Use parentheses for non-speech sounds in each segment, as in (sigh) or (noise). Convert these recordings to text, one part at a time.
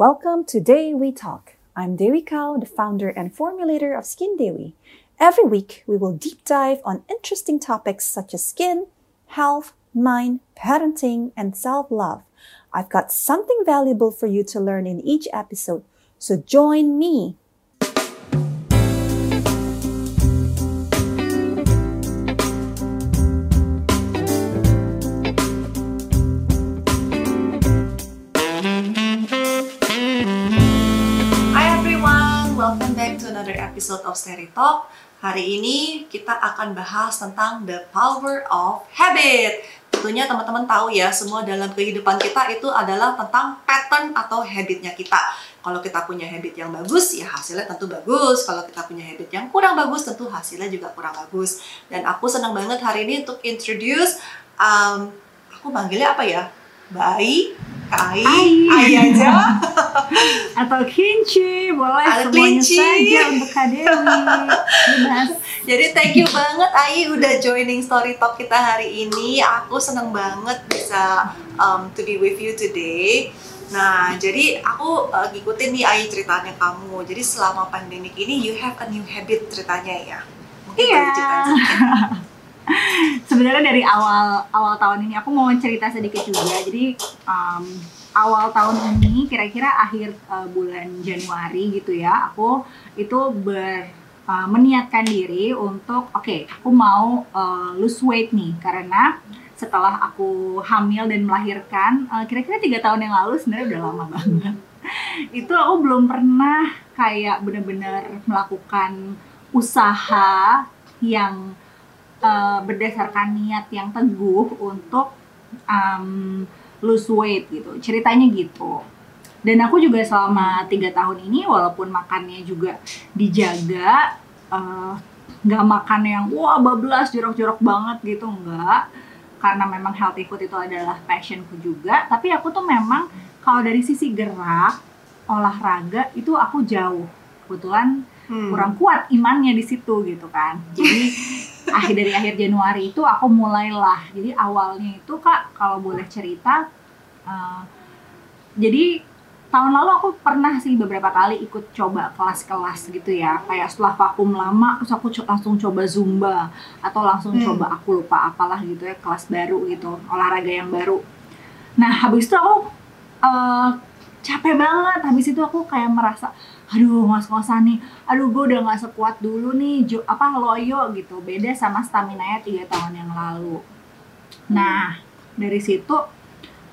Welcome to Day We Talk. I'm Dewi Kao, the founder and formulator of Skin Dewi. Every week, we will deep dive on interesting topics such as skin, health, mind, parenting, and self love. I've got something valuable for you to learn in each episode, so join me. Episode of Steri Talk. Hari ini kita akan bahas tentang the power of habit. Tentunya teman-teman tahu ya, semua dalam kehidupan kita itu adalah tentang pattern atau habitnya kita. Kalau kita punya habit yang bagus, ya hasilnya tentu bagus. Kalau kita punya habit yang kurang bagus, tentu hasilnya juga kurang bagus. Dan aku senang banget hari ini untuk introduce, um, aku manggilnya apa ya? Bayi, Kai, Ai. Ai aja. (laughs) atau kinci boleh Ada semuanya kelinci. saja untuk Kak Dewi (laughs) Jadi thank you banget Ai udah joining Story Talk kita hari ini. Aku seneng banget bisa um, to be with you today. Nah, jadi aku uh, ngikutin nih Ai ceritanya kamu. Jadi selama pandemik ini you have a new habit ceritanya ya. Mungkin Iya. (laughs) sebenarnya dari awal awal tahun ini aku mau cerita sedikit juga jadi um, awal tahun ini kira-kira akhir uh, bulan Januari gitu ya aku itu ber uh, meniatkan diri untuk oke aku mau uh, lose weight nih. Karena setelah aku hamil dan melahirkan uh, kira-kira tiga tahun yang lalu sebenarnya udah lama banget. (laughs) Itu aku belum pernah kayak bener-bener melakukan usaha yang uh, berdasarkan niat yang teguh untuk um, lose weight gitu. Ceritanya gitu. Dan aku juga selama tiga tahun ini walaupun makannya juga dijaga uh, nggak makan yang wah bablas jorok-jorok banget gitu enggak karena memang healthy food itu adalah passionku juga. Tapi aku tuh memang kalau dari sisi gerak olahraga itu aku jauh. Kebetulan Hmm. kurang kuat imannya di situ gitu kan. Jadi (laughs) akhir dari akhir Januari itu aku mulailah. Jadi awalnya itu kak kalau boleh cerita uh, jadi tahun lalu aku pernah sih beberapa kali ikut coba kelas-kelas gitu ya. Kayak setelah vakum lama terus aku co- langsung coba zumba atau langsung Hmm. coba aku lupa apalah gitu ya kelas baru gitu olahraga yang baru. Nah habis itu aku uh, capek banget. Habis itu aku kayak merasa aduh ngos-ngosan nih aduh gue udah nggak sekuat dulu nih jo, apa loyo gitu beda sama stamina nya tiga tahun yang lalu nah dari situ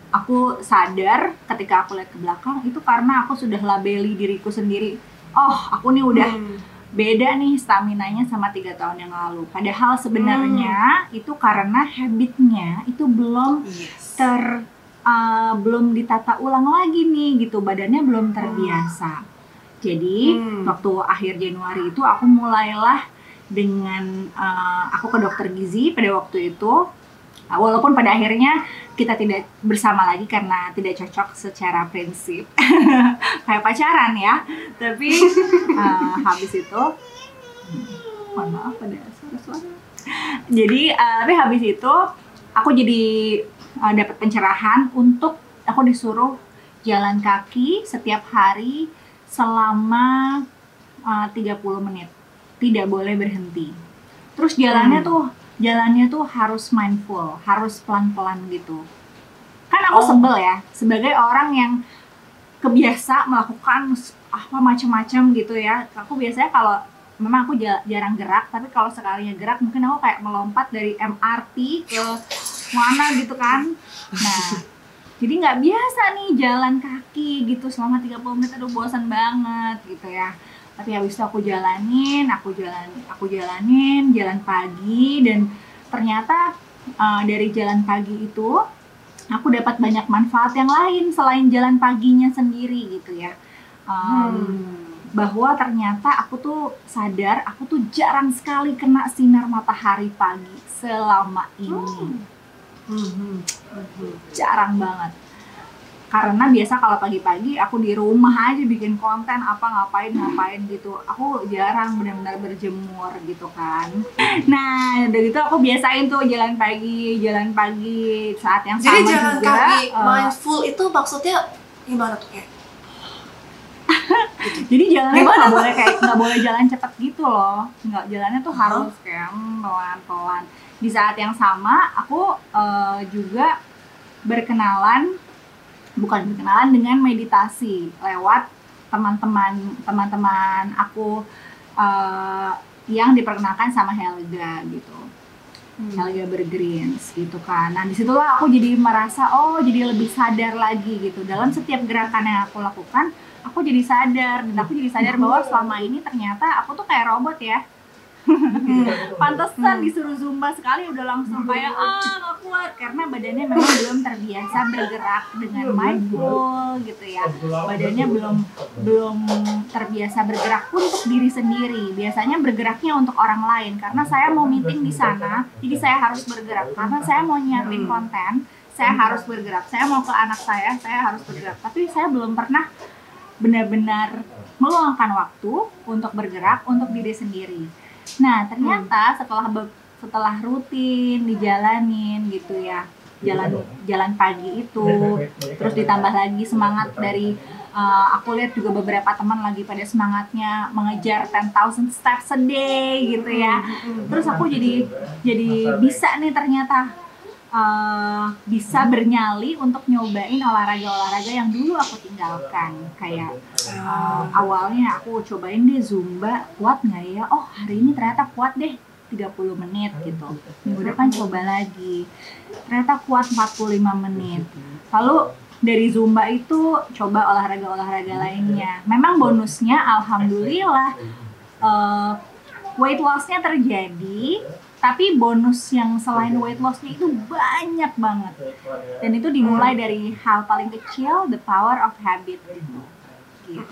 aku sadar ketika aku lihat ke belakang itu karena aku sudah labeli diriku sendiri oh aku nih udah Hmm. beda nih stamina-nya sama tiga tahun yang lalu. Padahal sebenarnya itu karena habitnya itu belum Yes. ter uh, belum ditata ulang lagi nih gitu badannya belum terbiasa. Jadi Hmm. waktu akhir Januari itu aku mulailah dengan uh, aku ke dokter gizi pada waktu itu. Uh, walaupun pada akhirnya kita tidak bersama lagi karena tidak cocok secara prinsip (laughs) kayak pacaran ya. Tapi uh, (laughs) habis itu mohon maaf ada suara-suara. Jadi uh, tapi habis itu aku jadi uh, dapat pencerahan untuk aku disuruh jalan kaki setiap hari selama uh, 30 menit. Tidak boleh berhenti. Terus jalannya Hmm. tuh jalannya tuh harus mindful, harus pelan-pelan gitu. Kan aku Oh. sebel ya sebagai orang yang kebiasa melakukan apa macam-macam gitu ya. Aku biasanya kalau memang aku ja- jarang gerak, tapi kalau sekalinya gerak mungkin aku kayak melompat dari MRT ke mana gitu kan. Nah, (laughs) jadi nggak biasa nih jalan kaki gitu selama 30 menit aduh bosan banget gitu ya. Tapi habis itu aku jalanin, aku jalan aku jalanin jalan pagi dan ternyata uh, dari jalan pagi itu aku dapat banyak manfaat yang lain selain jalan paginya sendiri gitu ya. Um, Hmm. bahwa ternyata aku tuh sadar aku tuh jarang sekali kena sinar matahari pagi selama ini Hmm. Hmm. Hmm. jarang banget karena biasa kalau pagi-pagi aku di rumah aja bikin konten apa ngapain ngapain gitu aku jarang benar-benar berjemur gitu kan nah udah gitu aku biasain tuh jalan pagi jalan pagi saat yang Jadi sama jalan juga kaki eh, mindful itu maksudnya gimana tuh kayak. (laughs) Jadi jalannya Gimana, nggak boleh kayak nggak boleh jalan cepet gitu loh. Nggak jalannya tuh harus kayak hmm, pelan-pelan. Di saat yang sama aku eh, juga berkenalan bukan berkenalan dengan meditasi lewat teman-teman teman-teman aku eh, yang diperkenalkan sama Helga gitu. Helga Bergreens gitu kan. Nah di situlah aku jadi merasa oh jadi lebih sadar lagi gitu dalam setiap gerakan yang aku lakukan aku jadi sadar dan aku jadi sadar (laughs) bahwa selama ini ternyata aku tuh kayak robot ya. (laughs) Pantesan disuruh zumba sekali udah langsung kayak ah nggak kuat karena badannya memang (laughs) belum terbiasa bergerak dengan mindful gitu ya. Badannya belum belum terbiasa bergerak untuk diri sendiri. Biasanya bergeraknya untuk orang lain karena saya mau meeting di sana, jadi saya harus bergerak karena saya mau nyiapin konten, saya harus bergerak. Saya mau ke anak saya, saya harus bergerak. Tapi saya belum pernah benar-benar meluangkan waktu untuk bergerak untuk diri sendiri. Nah, ternyata setelah be- setelah rutin dijalanin gitu ya. Jalan jalan pagi itu terus ditambah lagi semangat dari uh, aku lihat juga beberapa teman lagi pada semangatnya mengejar 10,000 steps a day gitu ya. Terus aku jadi jadi bisa nih ternyata uh, bisa bernyali untuk nyobain olahraga-olahraga yang dulu aku tinggalkan. Kayak uh, awalnya aku cobain deh zumba. Kuat nggak ya? Oh hari ini ternyata kuat deh 30 menit gitu. Minggu depan coba lagi. Ternyata kuat 45 menit. Lalu dari zumba itu coba olahraga-olahraga lainnya. Memang bonusnya alhamdulillah uh, weight lossnya terjadi tapi bonus yang selain weight lossnya itu banyak banget. Dan itu dimulai dari hal paling kecil the power of habit. Gitu.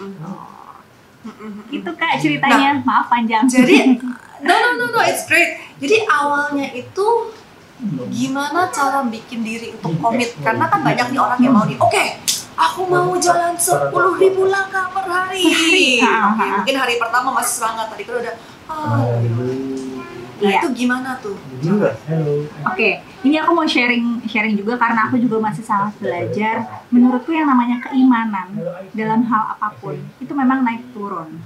Gitu kak ceritanya. Maaf panjang. Jadi (laughs) no no no no it's great. Jadi awalnya itu gimana cara bikin diri untuk komit? Karena kan banyak nih orang yang mau nih oke aku mau jalan 10.000 ribu langkah per hari. (laughs) Mungkin hari pertama masih semangat tadi kan udah ah, nah Iya. itu gimana tuh? Oke, ini aku mau sharing sharing juga karena aku juga masih sangat belajar. Menurutku yang namanya keimanan dalam hal apa pun itu memang naik turun,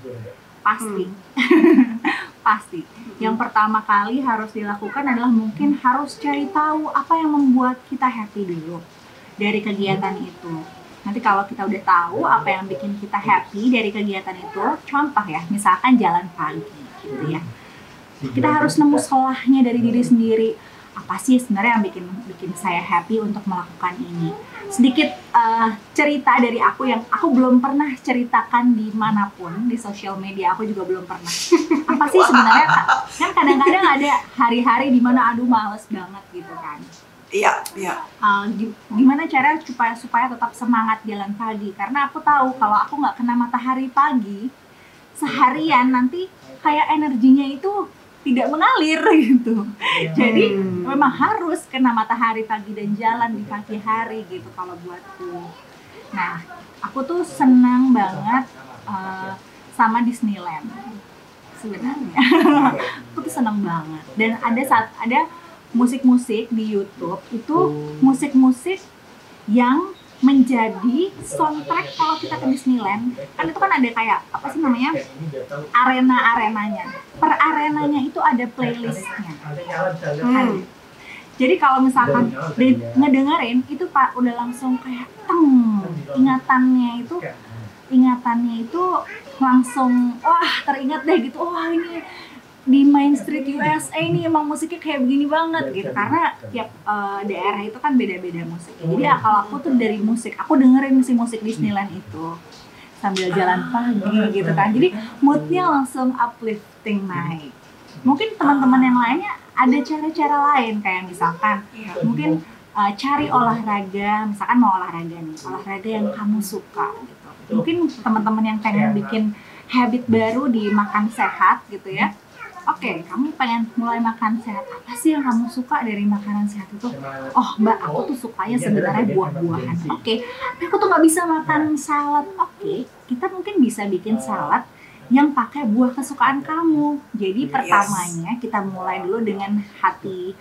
pasti, (laughs) pasti. Yang pertama kali harus dilakukan adalah mungkin harus cari tahu apa yang membuat kita happy dulu dari kegiatan itu. Nanti kalau kita udah tahu apa yang bikin kita happy dari kegiatan itu, contoh ya, misalkan jalan pagi gitu ya kita harus nemu salahnya dari diri sendiri. Apa sih sebenarnya yang bikin bikin saya happy untuk melakukan ini? Sedikit eh, cerita dari aku yang aku belum pernah ceritakan di mana pun di sosial media aku juga belum pernah. Apa sih sebenarnya kan kadang-kadang ada hari-hari di mana aduh males banget gitu kan. Iya iya. Gi- gimana cara supaya supaya tetap semangat jalan pagi? Karena aku tahu kalau aku nggak kena matahari pagi seharian nanti kayak energinya itu tidak mengalir (laughs) gitu. Jadi memang harus kena matahari pagi dan jalan di pagi hari gitu kalau buatku. Nah aku tuh senang banget eh, sama Disneyland sebenarnya. (laughs) Aku tuh senang banget. Dan ada saat ada musik-musik di YouTube itu musik-musik yang menjadi soundtrack kalau kita ke Disneyland kan itu kan ada kayak apa sih namanya arena-arenanya. Per arenanya itu ada playlistnya. Hmm. jadi kalau misalkan de- ngedengerin itu pak udah langsung kayak teng. Ingatannya itu ingatannya itu langsung wah teringat deh gitu. Wah ini di Main Street USA ini emang musiknya kayak begini banget gitu. Karena tiap eh, daerah itu kan beda-beda musiknya. Jadi ya, kalau aku tuh dari musik. Aku dengerin si musik Disneyland itu sambil jalan pagi gitu kan. Jadi moodnya langsung uplifting naik. Mungkin teman-teman yang lainnya ada cara-cara lain. Kayak misalkan Iya. mungkin uh, cari olahraga. Misalkan mau olahraga nih. Olahraga yang kamu suka gitu. Mungkin teman-teman yang pengen bikin habit baru di makan sehat gitu ya Oke, kamu pengen mulai makan sehat. Apa sih yang kamu suka dari makanan sehat itu? Oh, Mbak, aku tuh sukanya sebenarnya buah-buahan. Oke, tapi aku tuh nggak bisa makan salad. Oke, kita mungkin bisa bikin salad yang pakai buah kesukaan kamu. Jadi pertamanya kita mulai dulu dengan hati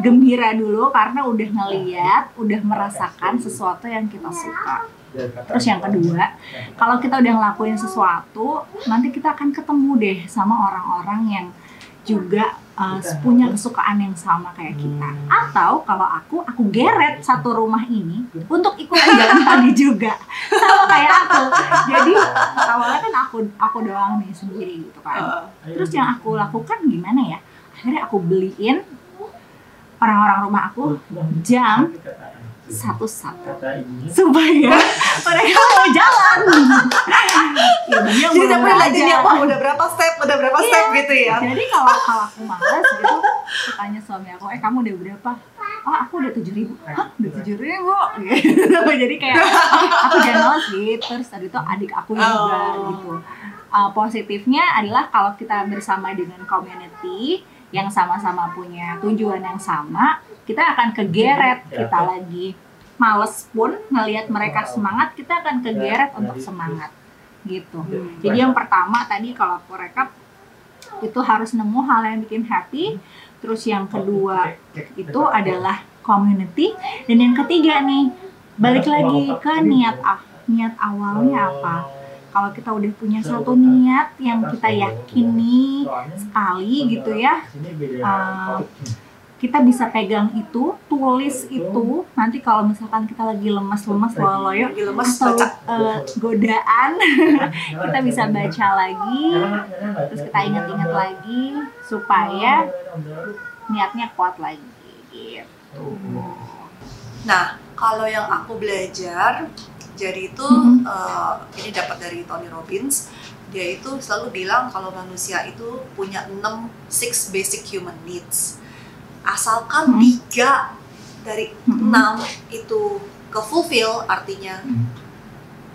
gembira dulu karena udah ngeliat, udah merasakan sesuatu yang kita suka. Terus yang kedua, kalau kita udah ngelakuin sesuatu, nanti kita akan ketemu deh sama orang-orang yang juga uh, punya kesukaan yang sama kayak kita. Atau kalau aku, aku geret satu rumah ini untuk ikutan jalan tadi (laughs) juga, sama kayak aku. Jadi awalnya kan aku aku doang nih sendiri gitu kan. Terus yang aku lakukan gimana ya? Akhirnya aku beliin orang-orang rumah aku jam satu-satu supaya mereka mau jalan. (laughs) ya, Jadi tiap lagi dia wah udah berapa step, udah berapa iya. step gitu ya. Jadi kalau kalau aku malas gitu, aku tanya suami aku, eh kamu udah berapa? Oh aku udah tujuh ribu, hah udah tujuh ribu, gitu. (laughs) Jadi kayak aku jangan malas gitu. Terus tadi tuh adik aku juga oh. gitu. Uh, positifnya adalah kalau kita bersama dengan community yang sama-sama punya tujuan yang sama, kita akan kegeret. Kita lagi males pun ngelihat mereka semangat, kita akan kegeret untuk semangat. Gitu. Jadi yang pertama tadi kalau aku rekap itu harus nemu hal yang bikin happy. Terus yang kedua itu adalah community. Dan yang ketiga nih balik lagi ke niat ah niat awalnya apa kalau kita udah punya satu niat yang kita yakini sekali gitu ya uh, kita bisa pegang itu, tulis itu. Nanti kalau misalkan kita lagi lemas-lemas loyo atau uh, godaan, (laughs) kita bisa baca lagi, terus kita ingat-ingat lagi supaya niatnya kuat lagi. Gitu. Nah, kalau yang aku belajar jadi itu mm-hmm. uh, ini dapat dari Tony Robbins. Dia itu selalu bilang kalau manusia itu punya enam six basic human needs. Asalkan mm-hmm. tiga dari mm-hmm. enam itu ke fulfill artinya mm-hmm.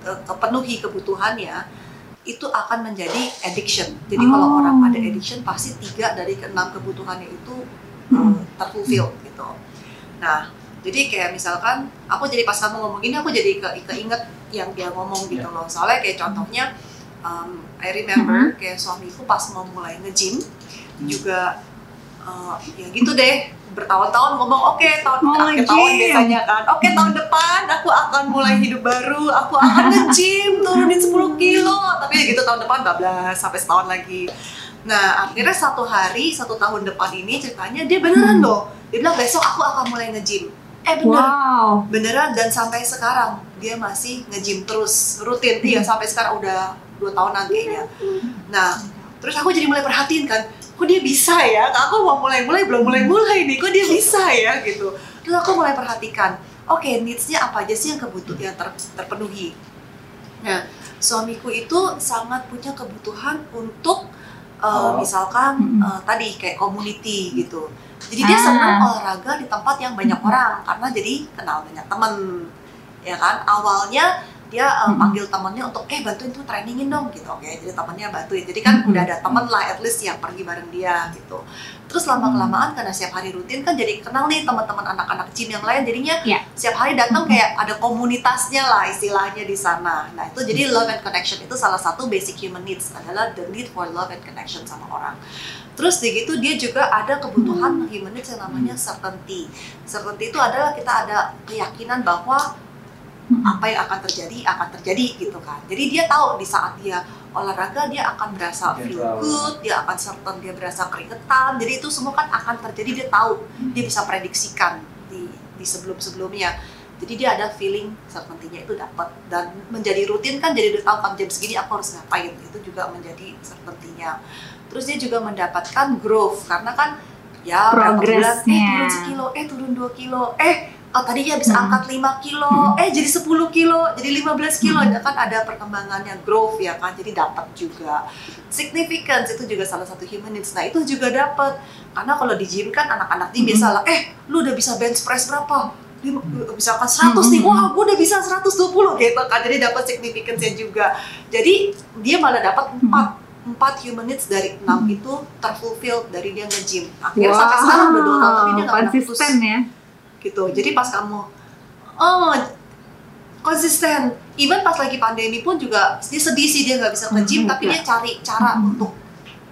ke, kepenuhi kebutuhannya itu akan menjadi addiction. Jadi oh. kalau orang ada addiction pasti tiga dari keenam kebutuhannya itu uh, terfulfill gitu. Nah, jadi kayak misalkan aku jadi pas kamu ngomong gini aku jadi ke keinget yang dia ngomong gitu yeah. loh soalnya kayak contohnya um, I remember mm -hmm. kayak suamiku pas mau mulai nge-gym mm. juga uh, ya gitu deh bertahun-tahun ngomong oke okay, tahun oh, akhir tahun biasanya kan oke okay, tahun depan aku akan mulai hidup baru aku akan (laughs) nge-gym turunin 10 kilo tapi gitu tahun depan bablas sampai setahun lagi nah akhirnya satu hari satu tahun depan ini ceritanya dia beneran hmm. loh dia bilang besok aku akan mulai nge-gym eh bener. Wow. beneran dan sampai sekarang dia masih nge-gym terus. Rutin. Iya sampai sekarang udah dua tahunan kayaknya. Nah terus aku jadi mulai perhatiin kan kok dia bisa ya? Aku mau mulai-mulai belum mulai-mulai nih. Kok dia bisa ya gitu. Terus aku mulai perhatikan oke okay, needsnya apa aja sih yang kebutuhan yang ter, terpenuhi? Nah suamiku itu sangat punya kebutuhan untuk uh, oh. misalkan uh, tadi kayak community gitu jadi dia senang ah. olahraga di tempat yang banyak orang karena jadi kenal banyak temen ya kan awalnya dia um, panggil temennya untuk eh bantuin tuh trainingin dong gitu. Oke jadi temennya bantuin. Jadi kan udah ada temen lah at least yang pergi bareng dia gitu. Terus lama kelamaan karena setiap hari rutin kan jadi kenal nih teman-teman anak-anak gym yang lain. Jadinya yeah. setiap hari datang kayak ada komunitasnya lah istilahnya di sana. Nah itu jadi love and connection itu salah satu basic human needs adalah the need for love and connection sama orang. Terus di gitu dia juga ada kebutuhan human needs yang namanya certainty. Certainty itu adalah kita ada keyakinan bahwa. Apa yang akan terjadi akan terjadi gitu kan. Jadi dia tahu di saat dia olahraga dia akan berasa feel good, dia akan certain dia berasa keringetan. Jadi itu semua kan akan terjadi dia tahu, dia bisa prediksikan di di sebelum-sebelumnya. Jadi dia ada feeling certainty-nya itu dapat dan menjadi rutin kan jadi udah tahu kan jam segini aku harus ngapain. Itu juga menjadi certainty-nya terus dia juga mendapatkan growth karena kan ya berapa bulan eh turun sekilo eh turun dua kilo eh oh, tadinya bisa hmm. angkat 5 kilo hmm. eh jadi 10 kilo jadi 15 kilo hmm. kan ada perkembangannya growth ya kan jadi dapat juga significance itu juga salah satu human needs nah itu juga dapat karena kalau di gym kan anak-anak gym hmm. biasa lah eh lu udah bisa bench press berapa misalkan 100 hmm. nih, wah gue udah bisa 120 gitu kan, jadi dapat significance-nya juga. Jadi dia malah dapat 4 hmm empat human needs dari enam hmm. itu terfulfill dari dia nge-gym. Akhirnya wow. sampai sekarang udah dua tahun tapi dia pernah putus. ya. Gitu. Jadi pas kamu oh konsisten. Even pas lagi pandemi pun juga dia sedih sih dia nggak bisa nge-gym hmm, tapi dia cari cara hmm. untuk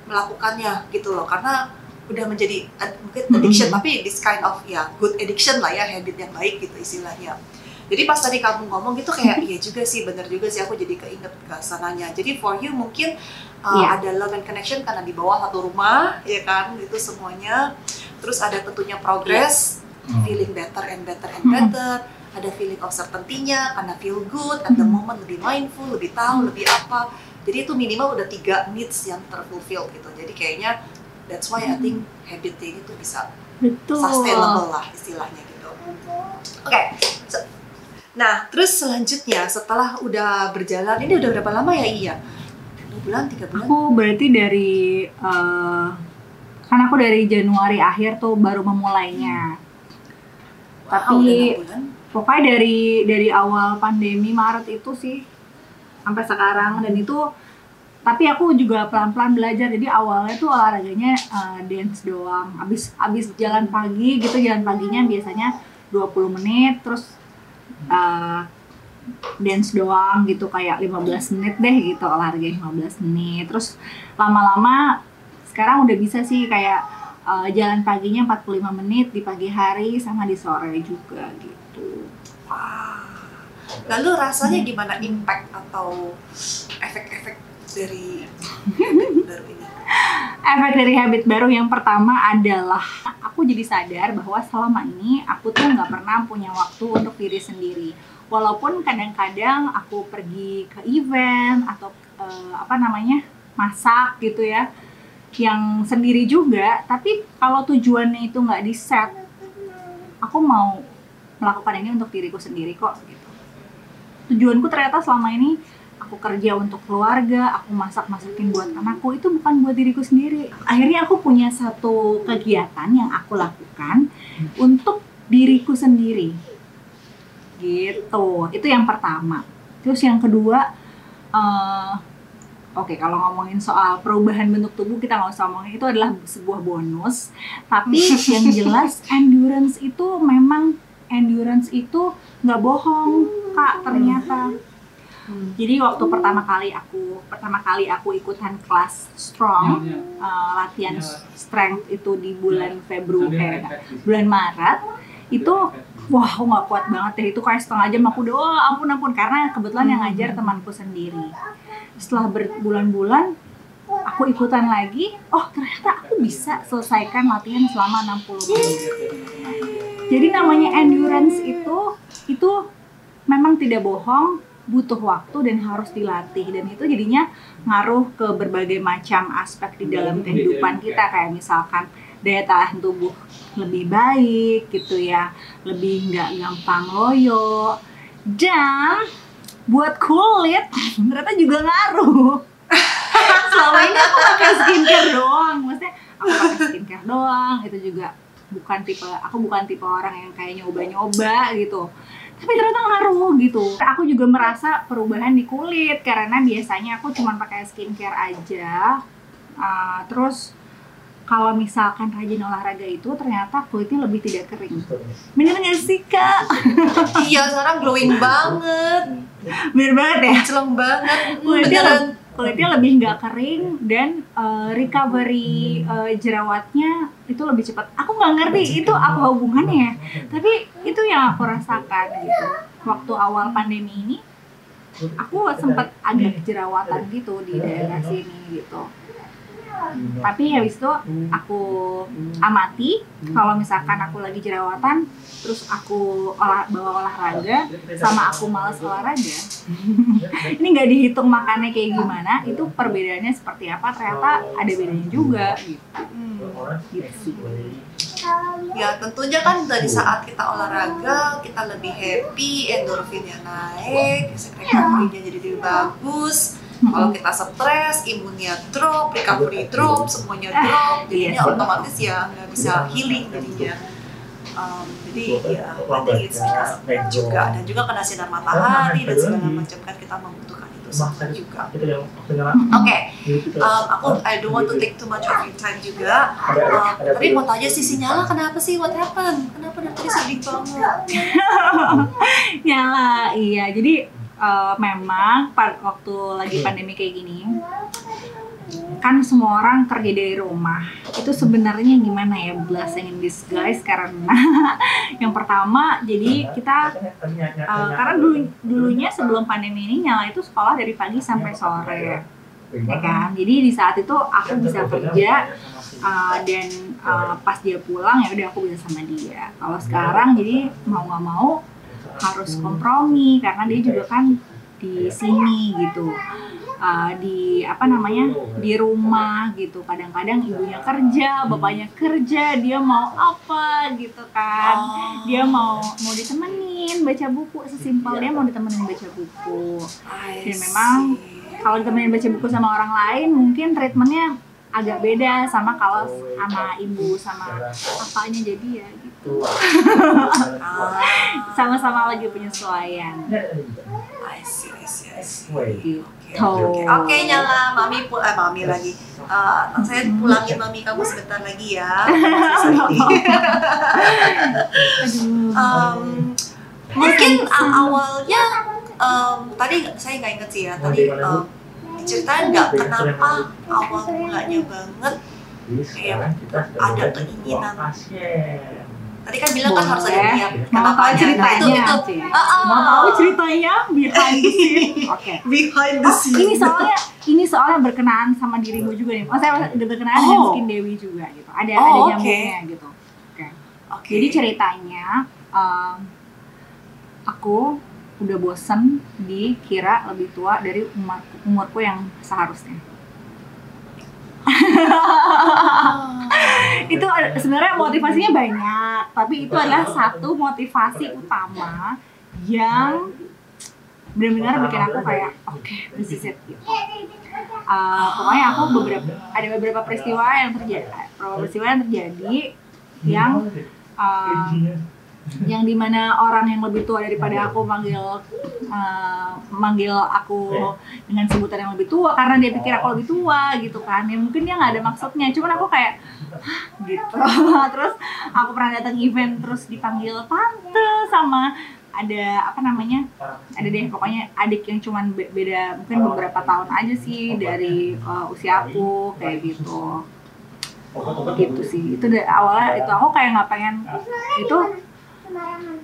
melakukannya gitu loh karena udah menjadi mungkin addiction hmm. tapi this kind of ya good addiction lah ya habit yang baik gitu istilahnya. Jadi pas tadi kamu ngomong gitu kayak iya juga sih, bener juga sih aku jadi keinget ke sananya. Jadi for you mungkin uh, Iya. ada love and connection karena di bawah satu rumah, ya kan? Itu semuanya. Terus ada tentunya progress, feeling better and better and Hmm. better. Ada feeling of certainty-nya karena feel good at the Hmm. moment, lebih mindful, lebih tahu, lebih apa. Jadi itu minimal udah tiga needs yang terfulfill gitu. Jadi kayaknya that's why I think habit ini tuh bisa Betul. sustainable lah istilahnya gitu. Oke, so- nah terus selanjutnya setelah udah berjalan ini udah berapa lama ya Iya? Dua bulan, tiga bulan? Aku berarti dari eh, kan aku dari Januari akhir tuh baru memulainya. Wow, Tapi pokoknya dari dari awal pandemi Maret itu sih sampai sekarang. Dan itu tapi aku juga pelan-pelan belajar. Jadi awalnya tuh olahraganya eh, dance doang. Abis abis jalan pagi gitu jalan paginya biasanya 20 menit. Terus eh, dance doang gitu kayak 15 menit deh gitu olahraga 15 menit. Terus lama-lama sekarang udah bisa sih kayak eh, jalan paginya 45 menit di pagi hari sama di sore juga gitu Wah. Lalu rasanya gimana impact atau efek-efek dari habit baru ini? (laughs) efek dari habit baru yang pertama adalah aku jadi sadar bahwa selama ini aku tuh nggak pernah punya waktu untuk diri sendiri walaupun kadang-kadang aku pergi ke event atau eh, apa namanya masak gitu ya yang sendiri juga tapi kalau tujuannya itu nggak di set aku mau melakukan ini untuk diriku sendiri kok gitu tujuanku ternyata selama ini aku kerja untuk keluarga, aku masak-masakin buat anakku itu bukan buat diriku sendiri. Akhirnya aku punya satu kegiatan yang aku lakukan untuk diriku sendiri. Gitu. Itu yang pertama. Terus yang kedua, eh, oke kalau ngomongin soal perubahan bentuk tubuh kita nggak usah ngomongin itu adalah sebuah bonus. Tapi (laughs) yang jelas endurance itu memang endurance itu nggak bohong kak ternyata. Jadi waktu pertama kali aku pertama kali aku ikutan kelas strong uh, latihan strength itu di bulan Februari eh, bulan Maret itu wah aku nggak kuat banget deh. Itu kayak setengah jam aku udah "Wah, ampun ampun. Karena kebetulan yang ngajar temanku sendiri. Setelah berbulan-bulan aku ikutan lagi. Oh ternyata aku bisa selesaikan latihan selama 60 menit. Jadi namanya endurance itu itu memang tidak bohong. Butuh waktu dan harus dilatih. Dan itu jadinya ngaruh ke berbagai macam aspek di dalam kehidupan kita. Kayak misalkan daya tahan tubuh lebih baik gitu ya lebih nggak gampang loyo. Dan buat kulit ternyata juga ngaruh. (laughs) Selama ini aku pakai skincare doang maksudnya aku pakai skincare doang itu juga bukan tipe aku bukan tipe orang yang kayak nyoba-nyoba gitu. Tapi ternyata ngaruh gitu. Aku juga merasa perubahan di kulit karena biasanya aku cuma pakai skincare aja. Uh, terus kalau misalkan rajin olahraga itu ternyata kulitnya lebih tidak kering. Bener nggak sih kak? (laughs) Iya sekarang glowing banget, bener banget ya? Celong banget, kulitnya, beneran. kulitnya lebih nggak kering dan uh, recovery uh, jerawatnya itu lebih cepat. Aku nggak ngerti itu apa hubungannya, tapi itu yang aku rasakan gitu. Waktu awal pandemi ini, aku sempat agak jerawatan gitu di daerah sini gitu. Tapi habis itu aku amati kalau misalkan aku lagi jerawatan, terus aku olah, bawa olahraga, sama aku males olahraga, (laughs) ini nggak dihitung makannya kayak gimana itu perbedaannya seperti apa ternyata ada bedanya juga gitu Hmm. gitu Ya tentunya kan dari saat kita olahraga kita lebih happy, endorfinnya naik, recovery-nya jadi lebih bagus. Kalau kita stres, imunnya drop, recovery drop, semuanya drop, jadinya Iya. sih. otomatis ya nggak bisa healing jadinya. Um, jadi ya think it's because juga dan juga kena sinar matahari dan segala macam kan kita membutuhkan itu semua juga. Oke, um, aku I don't want to take too much of your time juga. Um, tapi mau tanya sih sinyala kenapa sih? What happened? Kenapa dari tadi sedih banget? (laughs) ya lah iya. Jadi eh, memang pada waktu lagi pandemi kayak gini kan semua orang kerja dari rumah. Itu sebenarnya gimana ya blessing in disguise karena (laughs) yang pertama jadi kita uh, karena dulu dulunya sebelum pandemi ini nyala itu sekolah dari pagi sampai sore ya kan? Jadi di saat itu aku bisa kerja uh, dan uh, pas dia pulang ya udah aku bisa sama dia. Kalau sekarang jadi mau nggak mau harus kompromi karena dia juga kan di sini gitu. Uh, di apa namanya di rumah gitu. Kadang-kadang ibunya kerja bapaknya kerja dia mau apa gitu kan. Dia mau mau ditemenin baca buku sesimpel dia mau ditemenin baca buku. Dan memang kalau ditemenin baca buku sama orang lain mungkin treatmentnya agak beda sama kalau sama ibu sama apanya jadi ya gitu (laughs) sama-sama lagi penyesuaian I see, I see, I see. gitu Oke, oke nyala, mami pul, eh mami lagi. Uh, saya (laughs) pulangin mami kamu sebentar lagi ya. (laughs) um, mungkin awalnya um, tadi saya nggak inget sih ya tadi um, diceritain nggak kenapa awal mulanya banget? Kayak ada keinginan tadi kan bilang kan harus ada niat mau tahu ceritanya nah, itu? Ah, ah. mau tahu ceritanya behind the scene (laughs) oke behind the Oh, scene ini soalnya ini soalnya berkenaan sama dirimu juga nih. Oh, saya udah berkenaan dengan Oh. Skin Dewi juga gitu. Ada Oh, ada nyambungnya gitu. Oke. Oke. Jadi ceritanya um, aku udah bosen dikira lebih tua dari umur umurku yang seharusnya. (laughs) itu sebenarnya motivasinya banyak, tapi itu adalah satu motivasi utama yang benar-benar bikin aku kayak oke this is it gitu. Uh, pokoknya aku beberapa ada beberapa peristiwa yang terjadi, beberapa peristiwa yang terjadi yang uh, yang di mana orang yang lebih tua daripada aku manggil uh, manggil aku dengan sebutan yang lebih tua karena dia pikir aku lebih tua gitu kan. Ya mungkin dia nggak ada maksudnya. Cuman aku kayak "Hah?" gitu. (laughs) Terus aku pernah datang event terus dipanggil tante sama ada apa namanya ada deh pokoknya adik yang cuman be- beda mungkin beberapa tahun aja sih dari uh, usia aku kayak gitu. Gitu sih. Itu dari awalnya itu aku kayak nggak pengen. Itu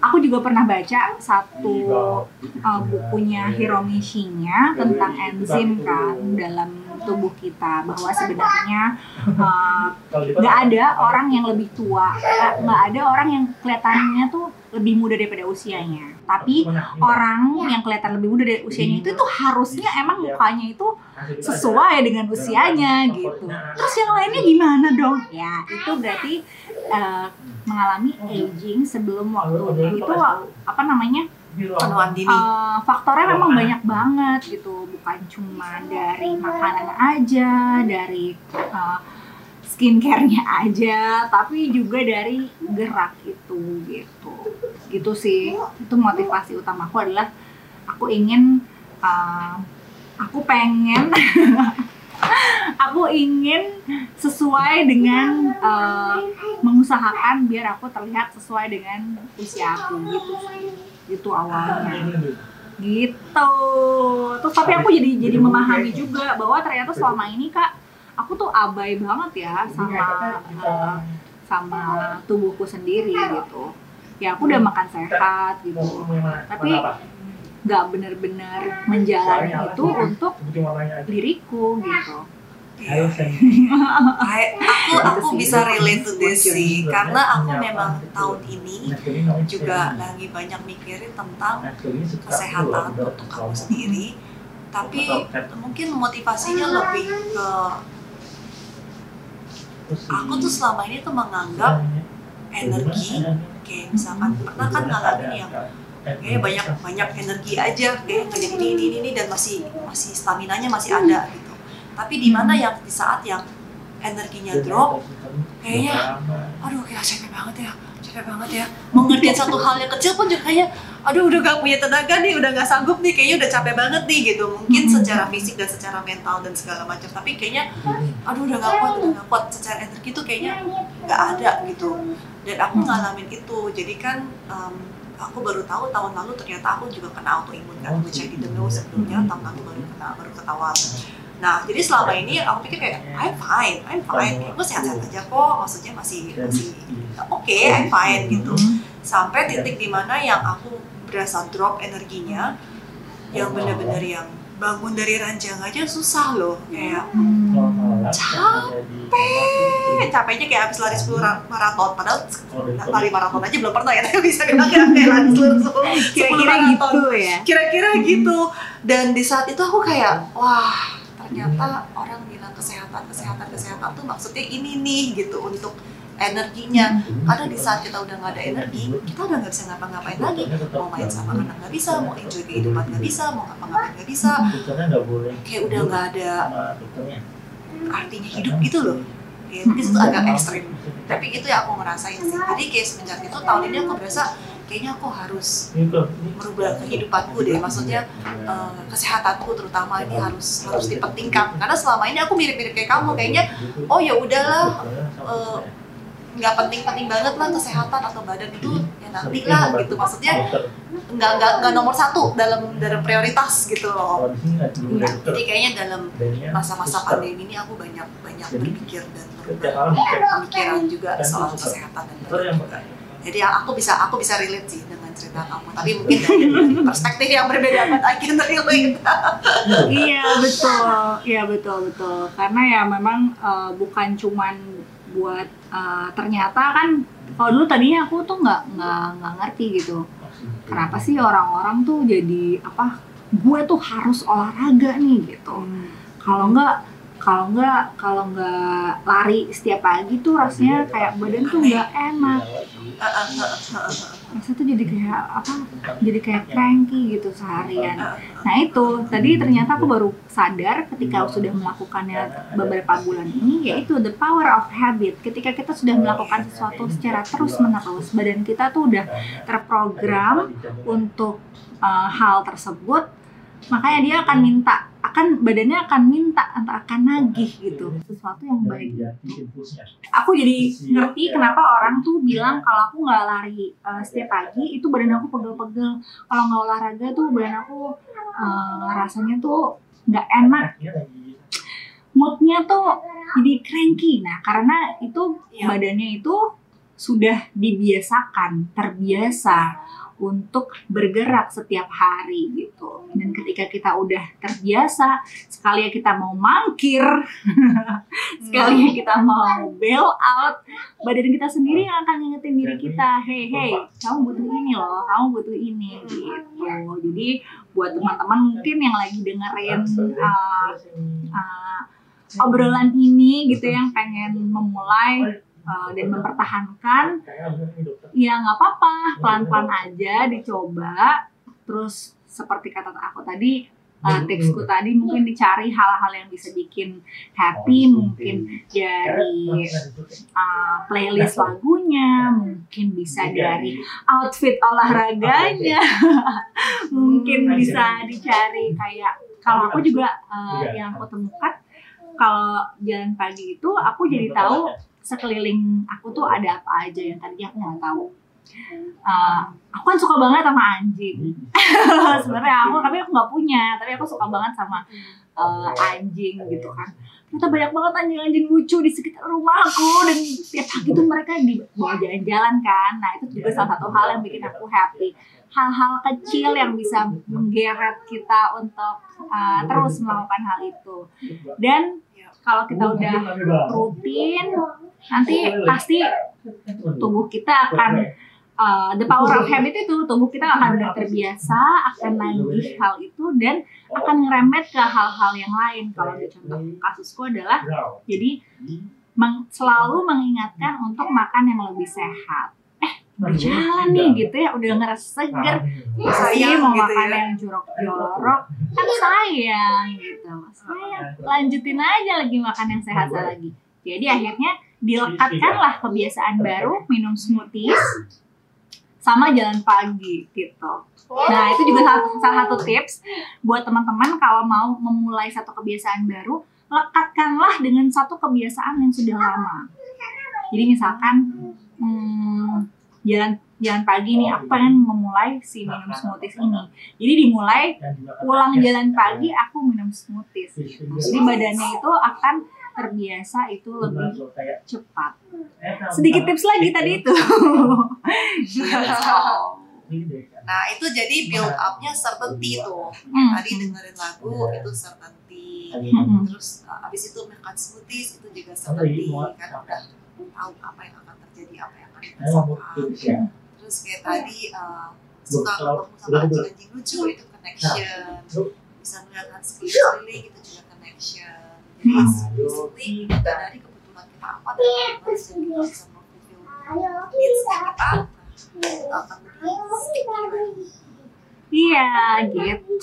aku juga pernah baca satu uh, bukunya Hiromi Shinya tentang enzim kan dalam tubuh kita bahwa sebenarnya uh, nggak ada orang yang lebih tua eh, nggak ada orang yang kelihatannya tuh lebih muda daripada usianya. Tapi orang yang kelihatan lebih muda dari usianya itu tuh harusnya emang mukanya itu sesuai dengan usianya gitu. Terus yang lainnya gimana dong? Ya itu berarti uh, mengalami aging sebelum waktunya itu apa namanya penuaan dini. Uh, faktornya memang banyak banget gitu. Bukan cuma dari makanan aja dari uh, skincare-nya aja tapi juga dari gerak itu gitu. Gitu sih. Itu motivasi utamaku adalah aku ingin uh, aku pengen (laughs) aku ingin sesuai dengan uh, mengusahakan biar aku terlihat sesuai dengan usia aku gitu gitu awalnya. Gitu. Terus tapi aku jadi jadi memahami juga bahwa ternyata selama ini kak aku tuh abai banget ya sama uh, sama tubuhku sendiri gitu. Ya aku udah makan sehat gitu. Tapi nggak benar-benar menjalani itu untuk diriku gitu I- (laughs) aku aku bisa relate to this sih karena aku memang tahun ini juga lagi banyak mikirin tentang kesehatan untuk kamu sendiri. Tapi mungkin motivasinya lebih ke aku tuh selama ini tuh menganggap energi kayak misalkan pernah kan ngalamin yang kayak banyak banyak energi aja kayak kerja ini ini ini dan masih masih stamina nya masih ada gitu tapi di mana yang di saat yang energinya drop kayaknya aduh kayak capek banget ya capek banget ya. Mau ngerjain satu hal yang kecil pun juga kayak aduh udah gak punya tenaga nih udah gak sanggup nih kayaknya udah capek banget nih gitu. Mungkin secara fisik dan secara mental dan segala macam. Tapi kayaknya aduh udah gak kuat udah gak kuat. Secara energi tuh kayaknya gak ada gitu. Dan aku ngalamin itu. Jadi kan um, aku baru tahu tahun lalu ternyata aku juga kena autoimun kan which I didn't know sebelumnya. Tahun lalu baru kena baru ketahuan Nah, jadi selama ini aku pikir kayak I'm fine, I'm fine, gue sehat-sehat aja kok, maksudnya masih masih oke, okay, I'm fine gitu. Sampai titik di mana yang aku berasa drop energinya, yang bener-bener yang bangun dari ranjang aja susah loh, kayak capek, capeknya kayak habis lari 10 ra- maraton, padahal lari maraton aja belum pernah ya, (laughs) tapi bisa bilang kayak kayak lari (laughs) 10 10 Kira-kira maraton. gitu ya. kira-kira gitu. Dan di saat itu aku kayak wah ternyata orang bilang kesehatan kesehatan kesehatan tuh maksudnya ini nih gitu untuk energinya. Karena di saat kita udah nggak ada energi kita udah nggak bisa ngapa-ngapain lagi. Mau main sama anak nggak bisa mau enjoy kehidupan nggak bisa mau ngapa-ngapain nggak bisa. Kayak udah nggak ada artinya hidup gitu loh. Ya, mungkin itu agak ekstrim. Tapi itu yang aku ngerasain sih. Jadi kayak semenjak itu tahun ini aku berasa kayaknya aku harus merubah kehidupanku deh. Maksudnya eh, kesehatanku terutama ini harus harus dipentingkan karena selama ini aku mirip-mirip kayak kamu. Kayaknya oh ya udahlah eh, nggak penting-penting banget lah kesehatan atau badan itu ya nanti lah gitu. Maksudnya nggak nggak nggak nomor satu dalam dalam prioritas gitu loh. Jadi kayaknya dalam masa-masa pandemi ini aku banyak banyak berpikir dan berubah pemikiran juga soal kesehatan dan badan juga jadi aku bisa aku bisa relate sih dengan cerita kamu tapi mungkin dari (laughs) perspektif yang berbeda but I can relate Iya betul, iya betul betul. Karena ya memang eh, bukan cuman buat eh, ternyata kan kalau dulu tadinya aku tuh nggak nggak nggak ngerti gitu. Kenapa sih orang-orang tuh jadi apa? Gue tuh harus olahraga nih gitu. Kalau nggak kalau nggak kalau nggak lari setiap pagi tuh rasanya kayak badan tuh nggak enak. Rasanya tuh jadi kayak apa? Jadi kayak cranky gitu seharian. Nah itu tadi ternyata aku baru sadar ketika aku sudah melakukannya beberapa bulan ini yaitu the power of habit. Ketika kita sudah melakukan sesuatu secara terus menerus, badan kita tuh udah terprogram untuk uh, hal tersebut, makanya dia akan minta, akan badannya akan minta atau akan nagih gitu. sesuatu yang baik. Aku jadi ngerti kenapa orang tuh bilang kalau aku nggak lari uh, setiap pagi itu badan aku pegel-pegel. Kalau nggak olahraga tuh badan aku uh, rasanya tuh nggak enak. Moodnya tuh jadi cranky. Nah karena itu Iya. badannya itu sudah dibiasakan terbiasa untuk bergerak setiap hari gitu. Dan ketika kita udah terbiasa sekali kita mau mangkir (laughs) sekali kita mau bail out badan kita sendiri yang akan ngingetin diri kita hey hey kamu butuh ini loh kamu butuh ini gitu. Jadi buat teman-teman mungkin yang lagi dengerin uh, uh, obrolan ini gitu yang pengen memulai uh, dan mempertahankan ya nggak apa-apa pelan-pelan aja dicoba. Terus seperti kata aku tadi uh, tipsku tadi mungkin dicari hal-hal yang bisa bikin happy mungkin dari uh, playlist lagunya mungkin bisa dari outfit olahraganya. (laughs) Mungkin bisa dicari kayak kalau aku juga uh, yang aku temukan kalau jalan pagi itu aku jadi tahu sekeliling aku tuh ada apa aja yang tadinya aku nggak tahu. Uh, aku kan suka banget sama anjing. (laughs) Sebenarnya aku tapi aku nggak punya, tapi aku suka banget sama uh, anjing gitu kan. Ternyata banyak banget anjing-anjing lucu di sekitar rumahku dan tiap pagi tuh mereka dibawa jalan-jalan kan. Nah itu juga salah satu hal yang bikin aku happy. Hal-hal kecil yang bisa menggeret kita untuk uh, terus melakukan hal itu. Dan kalau kita udah rutin, nanti pasti tubuh kita akan uh, the power of habit itu tubuh kita akan udah terbiasa akan nagih hal itu dan akan ngeremet ke hal-hal yang lain. Kalau di contoh kasusku adalah jadi meng- selalu mengingatkan untuk makan yang lebih sehat. Berjalan nih gitu ya, udah ngerasa seger. Masa sih Sayang mau gitu makan ya. yang jorok-jorok kan sayang gitu. Sayang, lanjutin aja lagi makan yang sehat lagi. Jadi akhirnya dilekatkanlah kebiasaan baru minum smoothies sama jalan pagi gitu. Nah itu juga salah, salah satu tips buat teman-teman kalau mau memulai satu kebiasaan baru, lekatkanlah dengan satu kebiasaan yang sudah lama. Jadi misalkan hmm, jalan jalan pagi nih aku pengen memulai si minum smoothies ini? jadi dimulai pulang jalan pagi aku minum smoothies. Gitu. jadi badannya itu akan terbiasa itu lebih cepat. Sedikit tips lagi tadi itu. Nah itu jadi build upnya certainty tuh. Hmm. Tadi dengerin lagu itu certainty. Hmm. Terus uh, abis itu makan smoothies itu juga certainty. Karena udah tahu apa yang akan terjadi, apa yang Terus kayak tadi uh, suka ketemu sama anjing-anjing lucu itu connection. Bisa melihat sekeliling itu juga connection. Jadi Hmm. basically kita dari kebutuhan kita apa dan kita bisa. Nah, akan iya gitu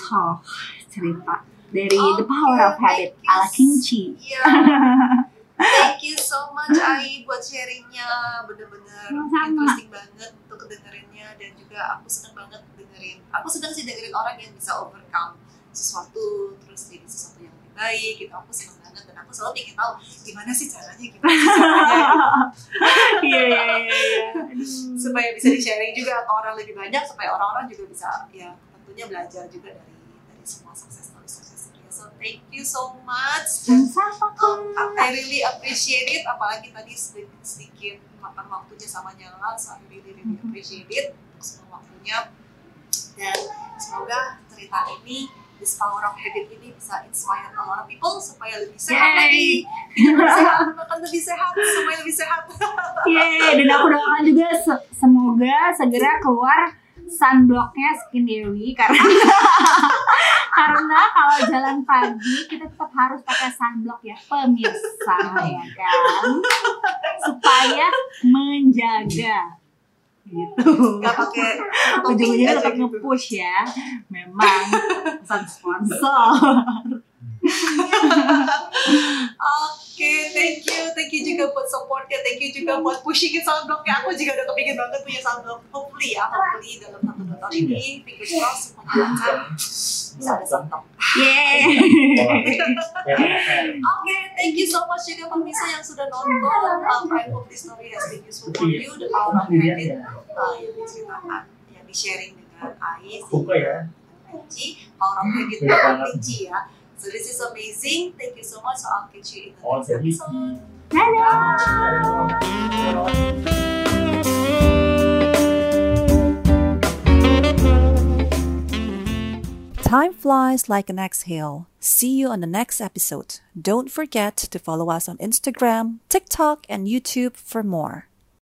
cerita dari The Power of Habit ala kimchi Iya. (laughs) Thank you so much Ai buat sharingnya. Bener-bener interesting banget untuk dengerinnya. Dan juga aku seneng banget dengerin. Aku seneng sih dengerin orang yang bisa overcome sesuatu terus jadi sesuatu yang lebih baik gitu. Aku seneng banget. Dan aku selalu ingin tahu gimana sih caranya gimana sih caranya gitu. (laughs) iya iya iya (laughs) supaya bisa di sharing juga ke orang lebih banyak supaya orang-orang juga bisa ya tentunya belajar juga dari dari semua success story success story so thank you so much. Dan Um, I really appreciate it. Apalagi tadi sedikit sedikit makan waktunya sama Nyala. So I really really appreciate it untuk semua waktunya. Dan semoga cerita ini this power of habit ini bisa inspire a lot of people supaya lebih sehat Yay. lagi. Hidup lebih sehat makan lebih sehat semuanya lebih sehat. Yeay, dan aku doakan juga se- semoga segera keluar sunblocknya Skin Dewi karena (laughs) karena kalau jalan pagi kita tetap harus pakai sunblock ya pemirsa ya kan? Supaya menjaga. Gitu. Nggak pakai ujung-ujungnya tetap gitu. nge-push ya. Memang pesan sponsor. Oke, (laughs) thank you, thank you juga buat supportnya, thank you juga buat pushingin sunblocknya. Aku juga udah kepingin banget punya sunblock. Hopefully ya, hopefully dalam satu dua tahun ini, fingers crossed semuanya lancar, bisa ada sunblock. yeay Oke, thank you so much juga pemirsa yang sudah nonton. Um, I hope this story has been useful for you. The power of habit uh, yang diceritakan, yang di-sharing dengan Ais, Buka ya. Power of habit dengan Benci ya. So this is amazing. Thank you so much. So I'll catch you in the next jadi episode. Time flies like an exhale. See you on the next episode. Don't forget to follow us on Instagram, TikTok, and YouTube for more.